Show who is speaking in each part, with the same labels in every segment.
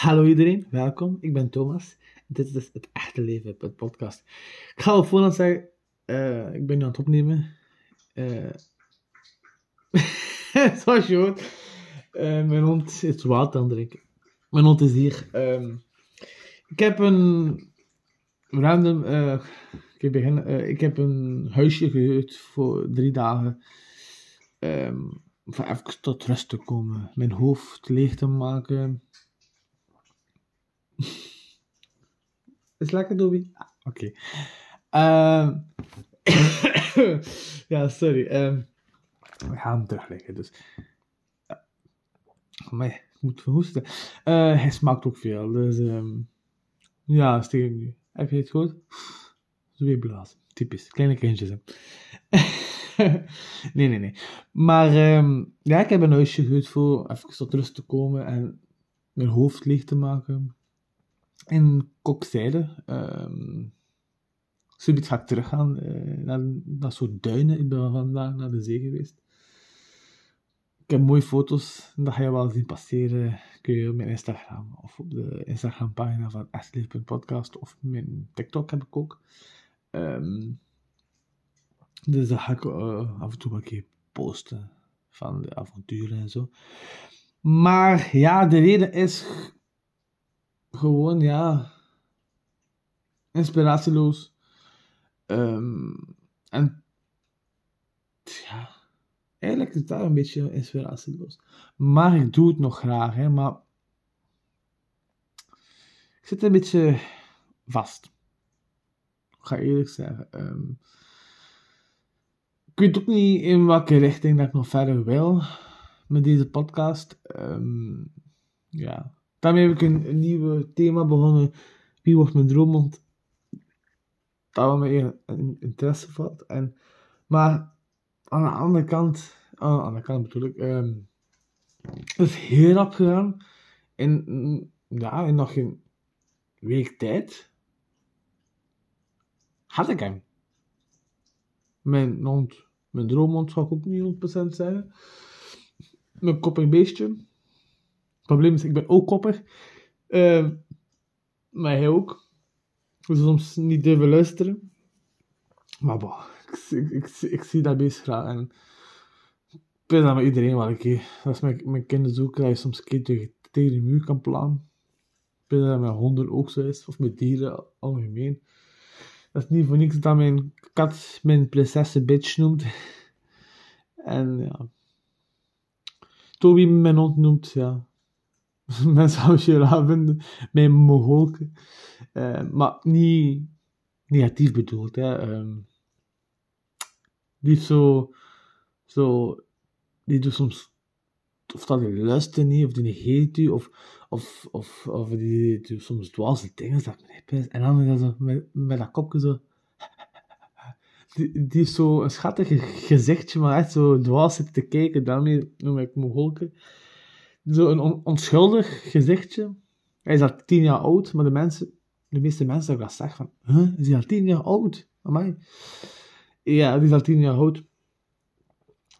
Speaker 1: Hallo iedereen, welkom. Ik ben Thomas. Dit is dus het echte leven, het podcast. Ik ga op voorhand zeggen, uh, ik ben nu aan het opnemen. Uh, zoals je hoort, mijn hond is water aan drinken. Mijn hond is hier. Um, ik heb een random, ik, begin, ik heb een huisje gehuurd voor drie dagen. Um, om even tot rust te komen, mijn hoofd leeg te maken is lekker, Dobby? Ah, oké. Ehm, ja, sorry. Um, we gaan hem terugleggen, dus... Uh, ik moet verhoesten. Uh, hij smaakt ook veel, dus... Um, ja, steen nu. Heb je het? Zo weer blazen. Typisch. Kleine kindjes, hè. nee, nee, nee. Maar ja, ik heb een huisje gehuurd voor even tot rust te komen en mijn hoofd leeg te maken in Kokzijde. Um, zoiets ga ik teruggaan uh, naar dat soort duinen. Ik ben vandaag naar de zee geweest. Ik heb mooie foto's, dat ga je wel zien passeren. Kun je op mijn Instagram of op de Instagram pagina van Podcast of mijn TikTok heb ik ook. Um, dus dat ga ik uh, af en toe een keer posten van de avonturen en zo. Maar ja, de reden is gewoon, ja, inspiratieloos. Um, en ja, eigenlijk is dat een beetje inspiratieloos. Maar ik doe het nog graag, hè, maar ik zit een beetje vast. Ik ga eerlijk zeggen. Um, ik weet ook niet in welke richting dat ik nog verder wil met deze podcast. Um, ja, Daarmee heb ik een, een nieuw thema begonnen. Wie wordt mijn droommond? Dat me een interesse valt. En, maar aan de andere kant, aan de andere kant bedoel het is heel rap gegaan. In, ja, in nog een week tijd had ik hem. Mijn hond, mijn droommond zou ik ook niet 100% zeggen. Mijn koppig beestje probleem is, ik ben ook kopper. Uh, maar hij ook. Dus soms niet durven luisteren. Maar boh, ik, ik, ik, zie dat beest graag. En ik dat met iedereen wel een keer. Als mijn, mijn kinderen dat je soms een keer tegen, de muur kan plannen. Ik weet dat met honden ook zo is. Of met dieren algemeen. Dat is niet voor niks dat mijn kat mijn prinsesse bitch noemt. En ja. Toby mijn hond noemt, ja. mensen als je raar vinden, mijn mogolken. Uh, maar niet negatief bedoeld. Hè. Um, die zo, zo, die doet soms, of dat die luistert niet, of die negeert u, of, of, of, of die doet soms dwaze dingen, dat En dan is dat met, met dat kopje zo, die, die heeft zo een schattig gezichtje, maar echt zo dwaas zitten te kijken, daarmee noem ik mogolken zo een onschuldig gezichtje. Hij is al tien jaar oud, maar de, mensen, de meeste mensen hebben dat zeggen van, huh, is hij al tien jaar oud? Amai. Ja, die is al tien jaar oud.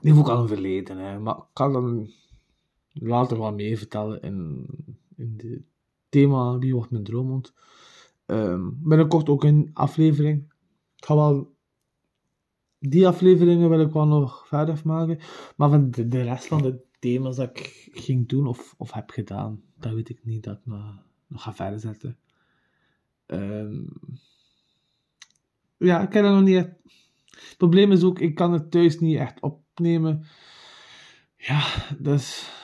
Speaker 1: Die heeft ook al een verleden, hè. maar ik kan dan later wel mee vertellen in, in het thema Wie wordt mijn droomhond. Um, binnenkort ook een aflevering. Ik ga wel die afleveringen wil ik wel nog verder maken. Maar van de, de rest van de thema's dat ik ging doen of, of heb gedaan, dat weet ik niet dat ik nog, ga verder zetten. Um, ja, ik heb dat nog niet echt... Het probleem is ook, ik kan het thuis niet echt opnemen. Ja, dus...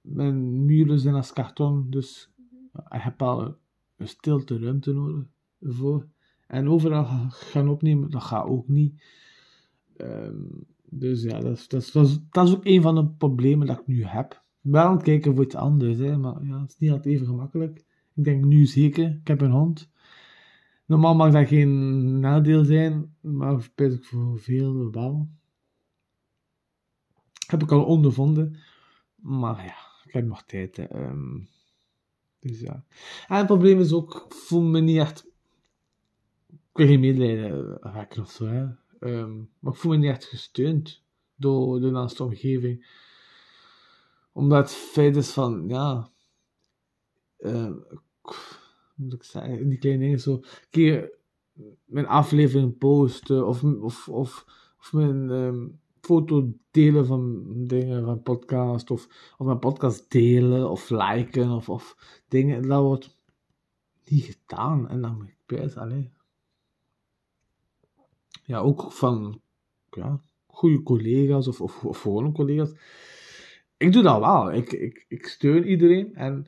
Speaker 1: Mijn muren zijn als karton, dus ik heb al een stilte ruimte nodig voor. En overal gaan opnemen, dat gaat ook niet. Um, dus ja, dat is, dat, is, dat, is, ook een van de problemen dat ik nu heb. Wel aan het kijken voor iets anders, hè, maar ja, het is niet altijd even gemakkelijk. Ik denk nu zeker, ik heb een hond. Normaal mag dat geen nadeel zijn, maar ik voor veel wel. Heb ik al ondervonden. Maar ja, ik heb nog tijd. Hè. dus ja. En het probleem is ook, ik voel me niet echt... Ik wil geen medelijden wekken of zo, hè. Um, maar ik voel me niet echt gesteund door de naaste omgeving. Omdat het feit is van, ja, uh, moet ik zeggen, die kleine dingen zo, keer mijn aflevering posten of, of, of, of mijn um, foto delen van dingen, van podcast, of, of mijn podcast delen of liken of, of dingen, dat wordt niet gedaan. En dan moet ik best, alleen. Ja, ook van ja, goede collega's of, of, of gewone collega's. Ik doe dat wel. Ik, ik, ik steun iedereen en,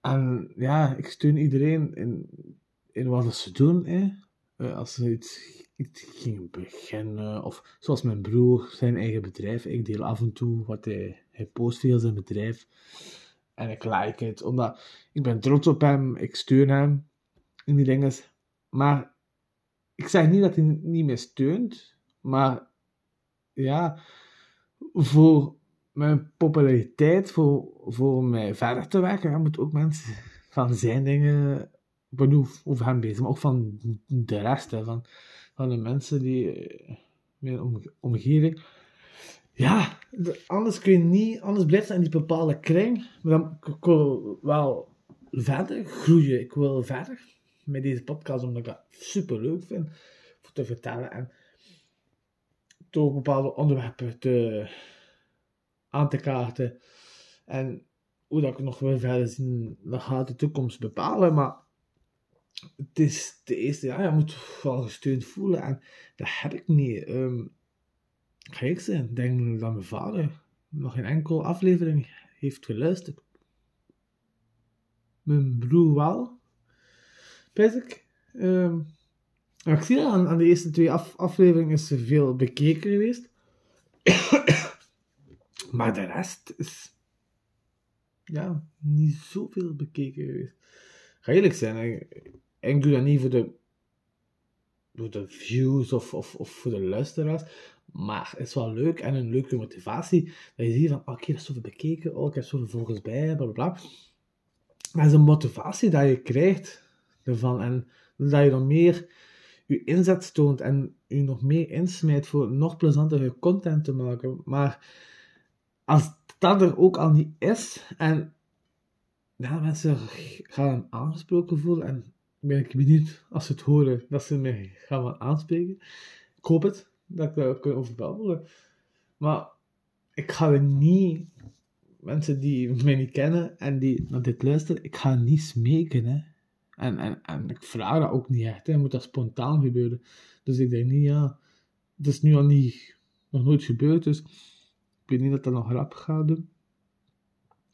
Speaker 1: en ja, ik steun iedereen in, in wat ze doen. Hè. Eh, als ze iets, iets gingen beginnen, of zoals mijn broer, zijn eigen bedrijf. Ik deel af en toe wat hij, hij post via zijn bedrijf. En ik like het, omdat ik ben trots op hem, ik steun hem in die dingen. Maar ik zeg niet dat hij niet meer steunt, maar ja, voor mijn populariteit, voor, voor mij verder te werken, dan moet ook mensen van zijn dingen, ik over hem bezig, maar ook van de rest, hè, van, van de mensen die, eh, mijn omgeving. Ja, anders kun je niet, anders blijft het in die bepaalde kring. Maar dan ik wil wel verder groeien. Ik wil verder met deze podcast, omdat ik dat super leuk vind voor te vertellen. En toch bepaalde onderwerpen te, aan te kaarten. En hoe dat ik nog wil verder zien, dat gaat de toekomst bepalen. Maar het is de eerste, ja, je moet wel gesteund voelen. En dat heb ik niet. Um, ga ik zijn, denk dat mijn vader nog geen enkel aflevering heeft geluisterd. Mijn broer wel. Pijs ik. Um, ik zie dat aan, de eerste twee af, afleveringen is veel bekeken geweest. maar de rest is ja, niet zoveel bekeken geweest. Ga eerlijk zijn, ik, doe dat niet voor de, voor de views of, of, of voor de luisteraars. Maar het is wel leuk en een leuke motivatie. Dat je ziet van, oké, okay, dat is zoveel bekeken. Oh, ik heb zoveel volgers bij, bla bla het is een motivatie dat je krijgt ervan. En dat je dan meer je inzet toont en je nog meer insmijt voor nog plezantere content te maken. Maar als dat er ook al niet is en mensen gaan aangesproken voelen en ben ik benieuwd als ze het horen dat ze mij gaan aanspreken. Ik hoop het, dat ik daar kan over Maar ik ga er niet, mensen die mij niet kennen en die naar dit luisteren, ik ga niet smeken. Hè. En, en, en ik vraag dat ook niet echt, hè. moet dat spontaan gebeuren. Dus ik denk niet, ja, het is nu al niet, nog nooit gebeurd, dus ik weet niet dat dat nog rap gaat doen.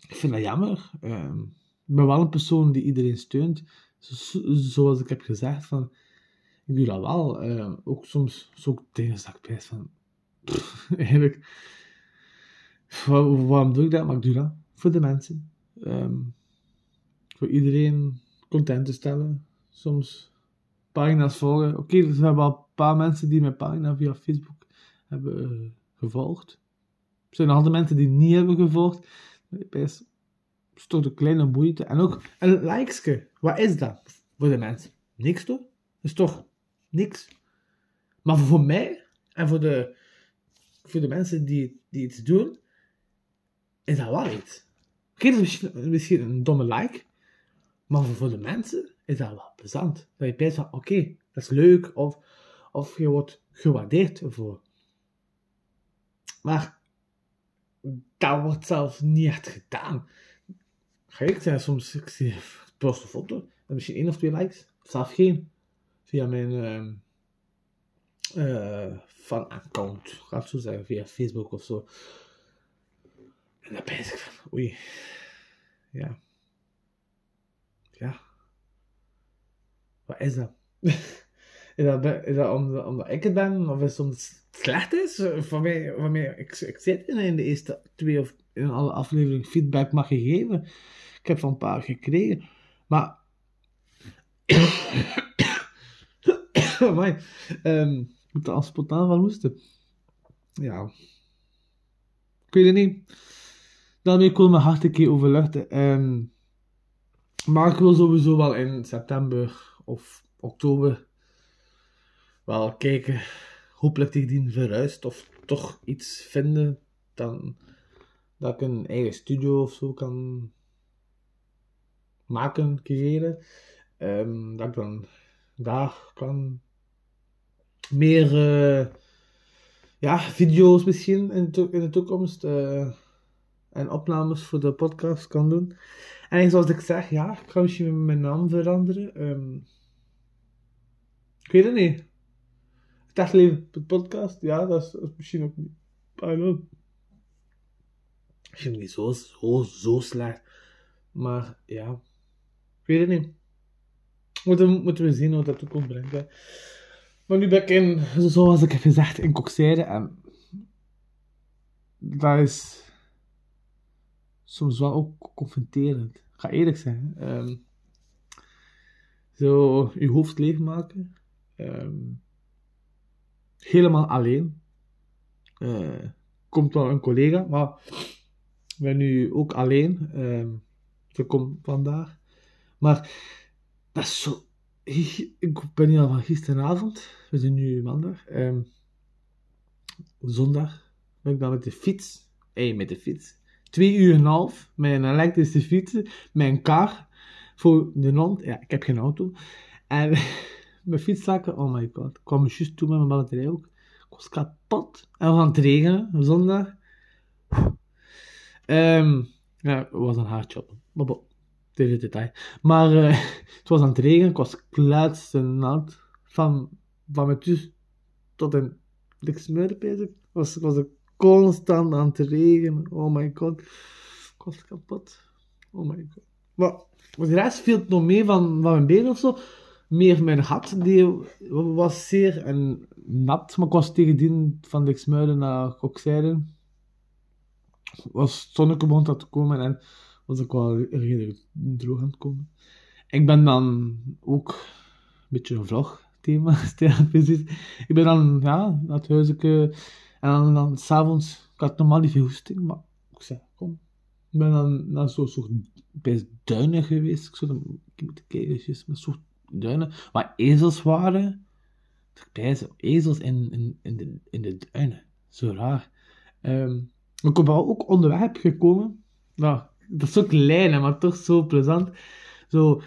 Speaker 1: Ik vind dat jammer. Um, ik ben wel een persoon die iedereen steunt. zoals ik heb gezegd, van, ik doe dat wel. Uh, ook soms zo dingen dat ik van, eigenlijk, waarom doe ik dat? Maar ik doe dat voor de mensen. Um, voor iedereen content te stellen. Soms pagina's volgen. Oké, okay, dus we hebben al een paar mensen die mijn pagina via Facebook hebben uh, gevolgd. Er zijn andere mensen die niet hebben gevolgd. Het is toch een kleine moeite. En ook een likeske. Wat is dat voor de mensen? Niks toch? Dat is toch niks. Maar voor mij en voor de, voor de mensen die, die iets doen, is dat wel iets. Oké, dat is misschien, misschien een domme like. Maar voor de mensen is dat wel plezant. Dat je bijt van, oké, dat is leuk. Of, of je wordt gewaardeerd ervoor. Maar dat wordt zelfs niet echt gedaan. Ga ik zeggen, soms ik zie post een foto. En misschien één of twee likes. Of zelfs geen. Via mijn uh, uh, fan-account. Ga ik zo zeggen. Via Facebook of zo. En dan ben ik van, oei. Ja ja. Wat is dat? is dat, is dat omdat, omdat ik het ben? Of is het omdat het slecht is? Van mij, van mij, ik, ik zit in de eerste twee of in alle afleveringen feedback mag geven. Ik heb van een paar gekregen. Maar... Amai. Um, ik moet er al spontaan van hoesten. Ja. Ik weet het niet. Daarmee kon mijn hart een keer overluchten. Um, maar ik wil sowieso wel in september of oktober wel kijken. Hopelijk tegen die verhuist of toch iets vinden dan dat ik een eigen studio of zo kan maken, creëren. Ehm, dat ik dan daar kan meer uh, ja, video's misschien in, in de toekomst uh, en opnames voor de podcast kan doen. En zoals ik zeg, ja, ik ga misschien mijn naam veranderen. Um, ik weet het niet. Het echt leven podcast, ja, dat is, misschien ook niet. I don't know. Misschien niet zo, zo, zo slecht. Maar ja, ik weet het niet. Moeten, moeten we zien wat dat toekomst brengt. Hè. Maar nu ben ik in, zoals ik heb gezegd, in Coxeire. En dat is soms wel ook confronterend. Ik ga eerlijk zijn. Um, zo je hoofd leegmaken. Um, helemaal alleen. Uh, komt wel een collega, maar ik ben nu ook alleen. Um, ze komt vandaag. Maar dat zo. Ik ben hier al van gisteravond. We zijn nu maandag. Zondag ben ik dan met de fiets. Hé, met de fiets. Twee uur en een half met een elektrische fiets. Een kar. Voor de land. Ja, ik heb geen auto. En mijn fietszakken, oh my god. Ik kwam juist toe met mijn batterij ook. Ik was kapot. En we gaan het regenen, zondag. Um, ja, het was een hardjob. Maar bon, dit detail. Maar uh, het was aan het regenen, ik was kluitsnat. Van, van mijn thuis tot in de smurp bezig. Was, was ik constant aan het regenen. Oh my god. Ik was kapot. Oh my god. Maar voor de rest viel het nog mee van, mijn been of zo. Meer mijn gat, die was zeer en nat. Maar ik was tegen die van de Smuiden naar Kokzijde was zonneke begon dat te komen en was ik wel redelijk droog aan het komen. Ik ben dan ook een beetje een vlogthema, precies. Ik ben dan ja, het huisje en dan, dan s'avonds, ik had normaal niet veel hoesting, maar ik zei, kom. Ik ben dan naar zo'n soort best duinen geweest. Ik zou dan, ik moet kijken, met soort duinen, waar ezels waren. Ik ezels in, in, in, de, in de duinen. Zo raar. Um, ik ben ook onderweg gekomen. Nou, dat is zo klein, maar toch zo plezant. Zo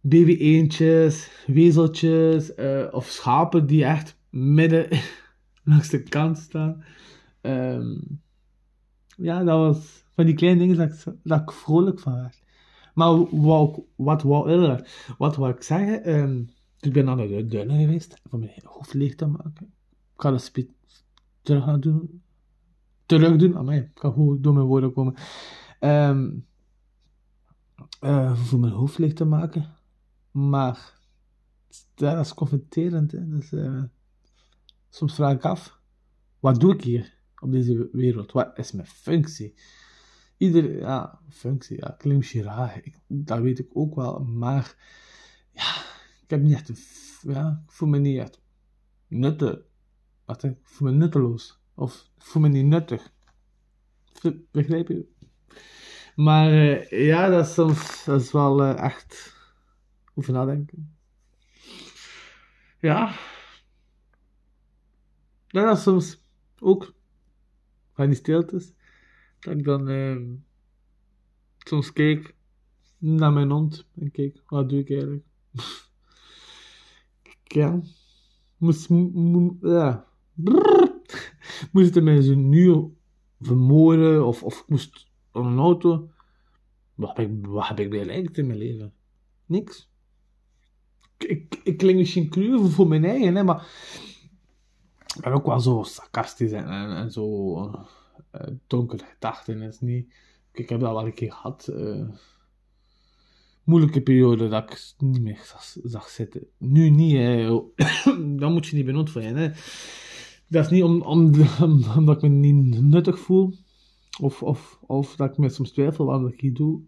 Speaker 1: baby-eendjes, wezeltjes uh, of schapen die echt midden langs de kant staan. Um, ja, dat was van die kleine dingen dat ik, ik vrolijk van werd. Maar wat, wat, wat, uh, wat wil ik zeggen? Um, ik ben naar de duinen geweest om mijn hoofd leeg te maken. Ik ga dat terug doen terug doen. Amai, ik kan goed door mijn woorden komen. Um, uh, voor mijn hoofd licht te maken. Maar dat is confronterend. Dus, uh, soms vraag ik af, wat doe ik hier op deze wereld? Wat is mijn functie? Ieder, ja, functie, ja, klinkt misschien. Ik, dat weet ik ook wel. Maar ja, ik heb niet echt, ja, ik voel me niet echt nuttig. Wat, ik voel me nutteloos. Of voel me niet nuttig. Begrijp je? Maar uh, ja, dat is soms dat is wel uh, echt over nadenken. Ja. Dat is soms ook van die stiltes. Dat ik dan uh, soms kijk naar mijn hond en kijk, wat doe ik eigenlijk? ja. Moest, ja. Het mij nu vermoorden of, of moest een auto. Wat heb ik, wat heb ik bereikt in mijn leven? Niks. Ik, ik, ik klink misschien cru voor mijn eigen, hè, maar ik ben ook wel zo sarcastisch en, en, zo uh, donkere gedachten. Is niet, ik heb dat wel een keer gehad. Uh, moeilijke periode dat ik niet meer zag, zitten. Nu niet, hè. dat moet je niet benoemd voor. Dat is niet om, om, omdat ik me niet nuttig voel. Of, of, of dat ik me soms twijfel waarom ik hier doe.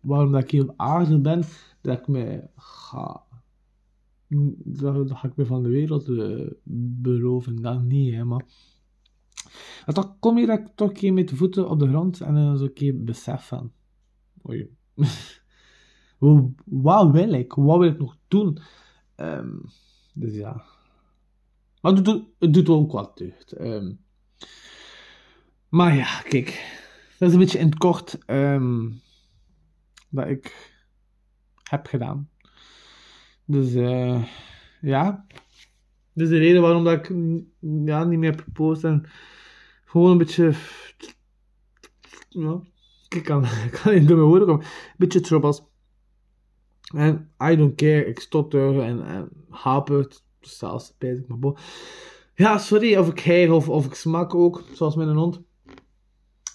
Speaker 1: Waarom dat ik hier op aarde ben. Dat ik me ga... Dat, ga ik me van de wereld uh, beroven. Dat niet, hè, maar... Toch kom je dat toch een keer met de voeten op de grond en dan zo een keer besef van... Oei. wat wil ik? Wat wil ik nog doen? Um, dus ja... Maar het doet, doet ook wat deugd. Um, maar ja, kijk. Dat is een beetje in het kort dat ik heb gedaan. Dus uh, ja, dat is de reden waarom dat ik ja, niet meer gepost en gewoon een beetje, ja, ik kan, kan niet door mijn woorden komen, een beetje troubles. En I don't care, ik stotter en, en hapert, zelfs bezig, maar bo. Ja, sorry of ik heer of, of ik smak ook, zoals met een hond.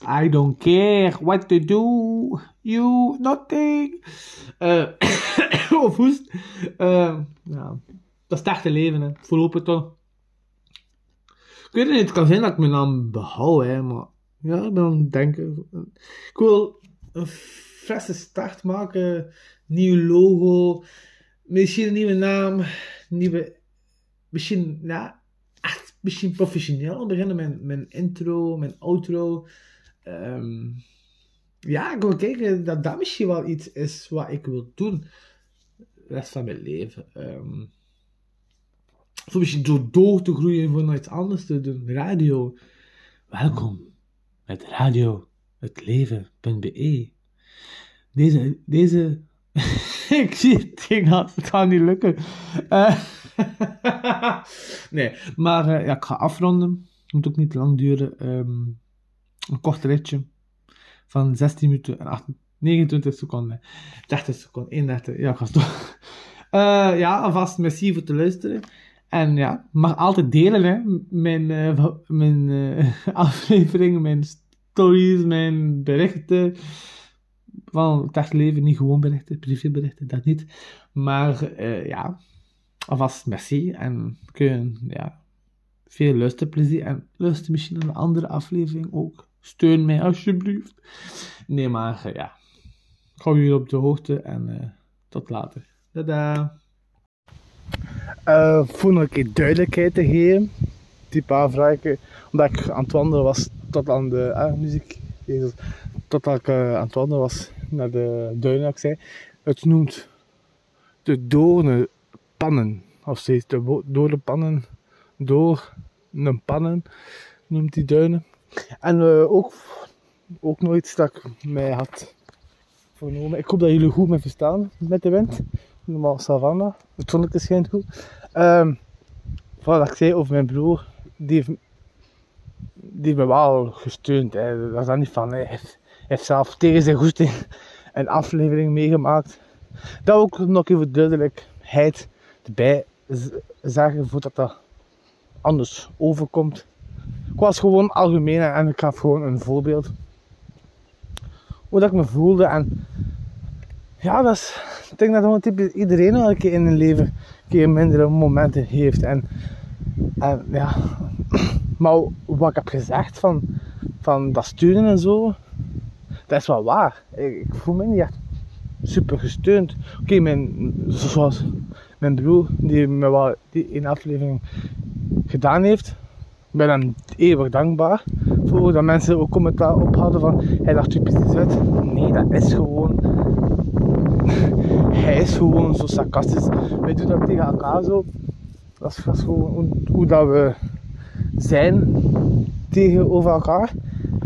Speaker 1: I don't care what to do. You nothing. Uh, of hoest. Uh, ja, dat is het echte leven, hè. Voorlopig toch. Ik weet niet, het kan zijn dat ik mijn naam behoud, hè, maar ja, dan denken. Ik wil een frisse start maken, nieuw logo, misschien een nieuwe naam, nieuwe. Misschien, ja, echt misschien professioneel beginnen. Mijn, mijn intro, mijn outro. Um, ja, ik wil kijken dat dat misschien wel iets is wat ik wil doen. De rest van mijn leven. Um, of misschien door door te groeien naar iets anders te doen. Radio. Welkom met radio het leven.be. Deze, deze, ik zie het ding dat het gaat niet lukken. Uh, nee, maar uh, ja, ik ga afronden. Het moet ook niet lang duren. Um, een kort ritje van 16 minuten en 29 seconden. 30 seconden, 31. Ja, ik toch. Uh, ja, alvast merci voor te luisteren. En ja, mag altijd delen, hè. Mijn, uh, mijn uh, afleveringen, mijn stories, mijn berichten. Van het leven, niet gewoon berichten, privéberichten, dat niet. Maar ja, alvast merci. En kun je, ja, veel luisterplezier. En luister misschien naar een andere aflevering ook. Steun mij alsjeblieft. Nee, maar uh, ja. Ik hou jullie op de hoogte en uh, tot later. Tada!
Speaker 2: Uh, voor nog een duidelijkheid te geven, die paar vragen, omdat ik aan het wandelen was tot aan de ah, muziek, Jezus, totdat ik aan het wandelen was naar de duinen, ik zei. Het noemt de doornenpannen, of steeds de doornenpannen, door een pannen noemt die duinen. En uh, ook, ook nooit dat ik mij had voornomen. Ik hoop dat jullie goed me verstaan met de wind. Normaal savanna. Het zonnetje schijnt goed. Um, wat ik zei over mijn broer, die heeft, die me wel gesteund. Hè. Dat is niet van, hij heeft, heeft zelf tegen zijn goesting een aflevering meegemaakt. Dat ook nog even duidelijkheid erbij zeggen, voordat dat anders overkomt. Ik was gewoon algemeen en ik gaf gewoon een voorbeeld. Hoe dat ik me voelde en ja, dat is, ik denk dat gewoon typisch iedereen wel keer in een leven een keer mindere momenten heeft. En, en ja, maar wat ik heb gezegd van, van dat sturen en zo, dat is wel waar. Ik, voel me niet echt super gesteund. Oké, mijn, zoals mijn broer, die me wel die aflevering gedaan heeft, ben hem eeuwig dankbaar voor dat mensen ook commentaar op hadden van hij dacht typisch uit. Nee, dat is gewoon. hij is gewoon zo sarcastisch. Wij doen dat tegen elkaar zo. Dat is, gewoon hoe, dat we zijn tegenover elkaar.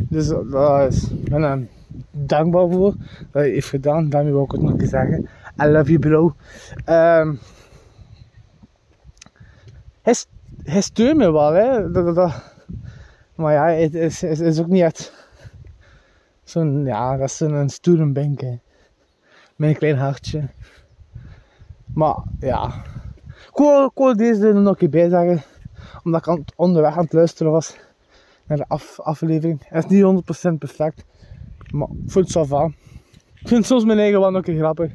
Speaker 2: Dus daar is, ben hem dankbaar voor dat hij heeft gedaan. Daarmee wil ik het nog eens zeggen. I love you bro. Um, hij steunt me wel, hè. Dat, dat, maar ja, het is, het is ook niet echt zo'n, ja, dat is een stoere bank, hè. Met een klein hartje. Maar ja, ik wil, deze nog een keer bij omdat ik onderweg aan het luisteren was naar de af, aflevering. Het is niet 100% perfect, maar ik vind het zo van. Ik vind soms mijn eigen wel een keer grappig.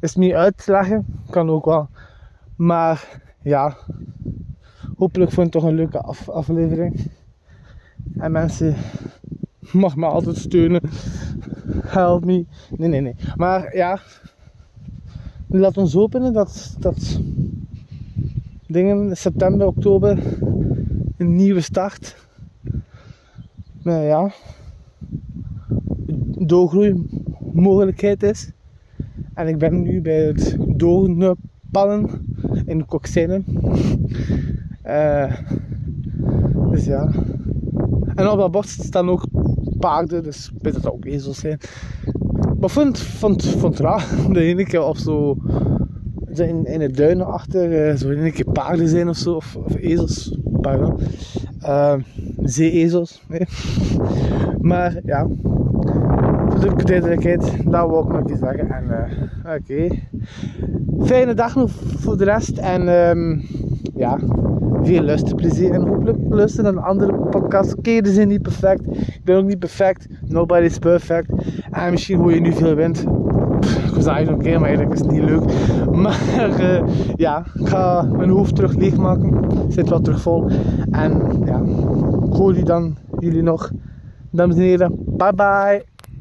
Speaker 2: Is niet uitleggen, kan ook wel. Maar ja, hopelijk vond je het toch een leuke af aflevering. En mensen mag me altijd steunen. Help me. Nee, nee, nee. Maar ja, laat ons hopen dat, dat dingen september, oktober een nieuwe start. Maar ja, doorgroei mogelijkheid is. En ik ben nu bij het doorpannen in kokzijnen. Uh, dus ja. En op dat bord staan ook paarden, dus ik weet dat ook ezels zijn. Maar vond, vond, vond raar. De ene keer op zo... In, in het duinen achter, eh, zo een keer paarden zijn of zo, of, of ezels, pardon. Uh, zeeezels, nee. Maar ja, voor de duidelijkheid, dat wil ik nog eens zeggen. En uh, oké. Fijne dag nog voor de rest. En um, ja, veel luisterplezier. En hopelijk luisteren naar andere podcasts. Oké, okay, zijn niet perfect. Ik ben ook niet perfect. Nobody is perfect. En misschien hoor je nu veel wind. Ik was eigenlijk oké, maar eigenlijk is het niet leuk. Maar uh, ja, ik ga mijn hoofd terug leegmaken. Zit wel terug vol. En ja, ik hoor jullie dan jullie nog. Dames en heren, bye bye.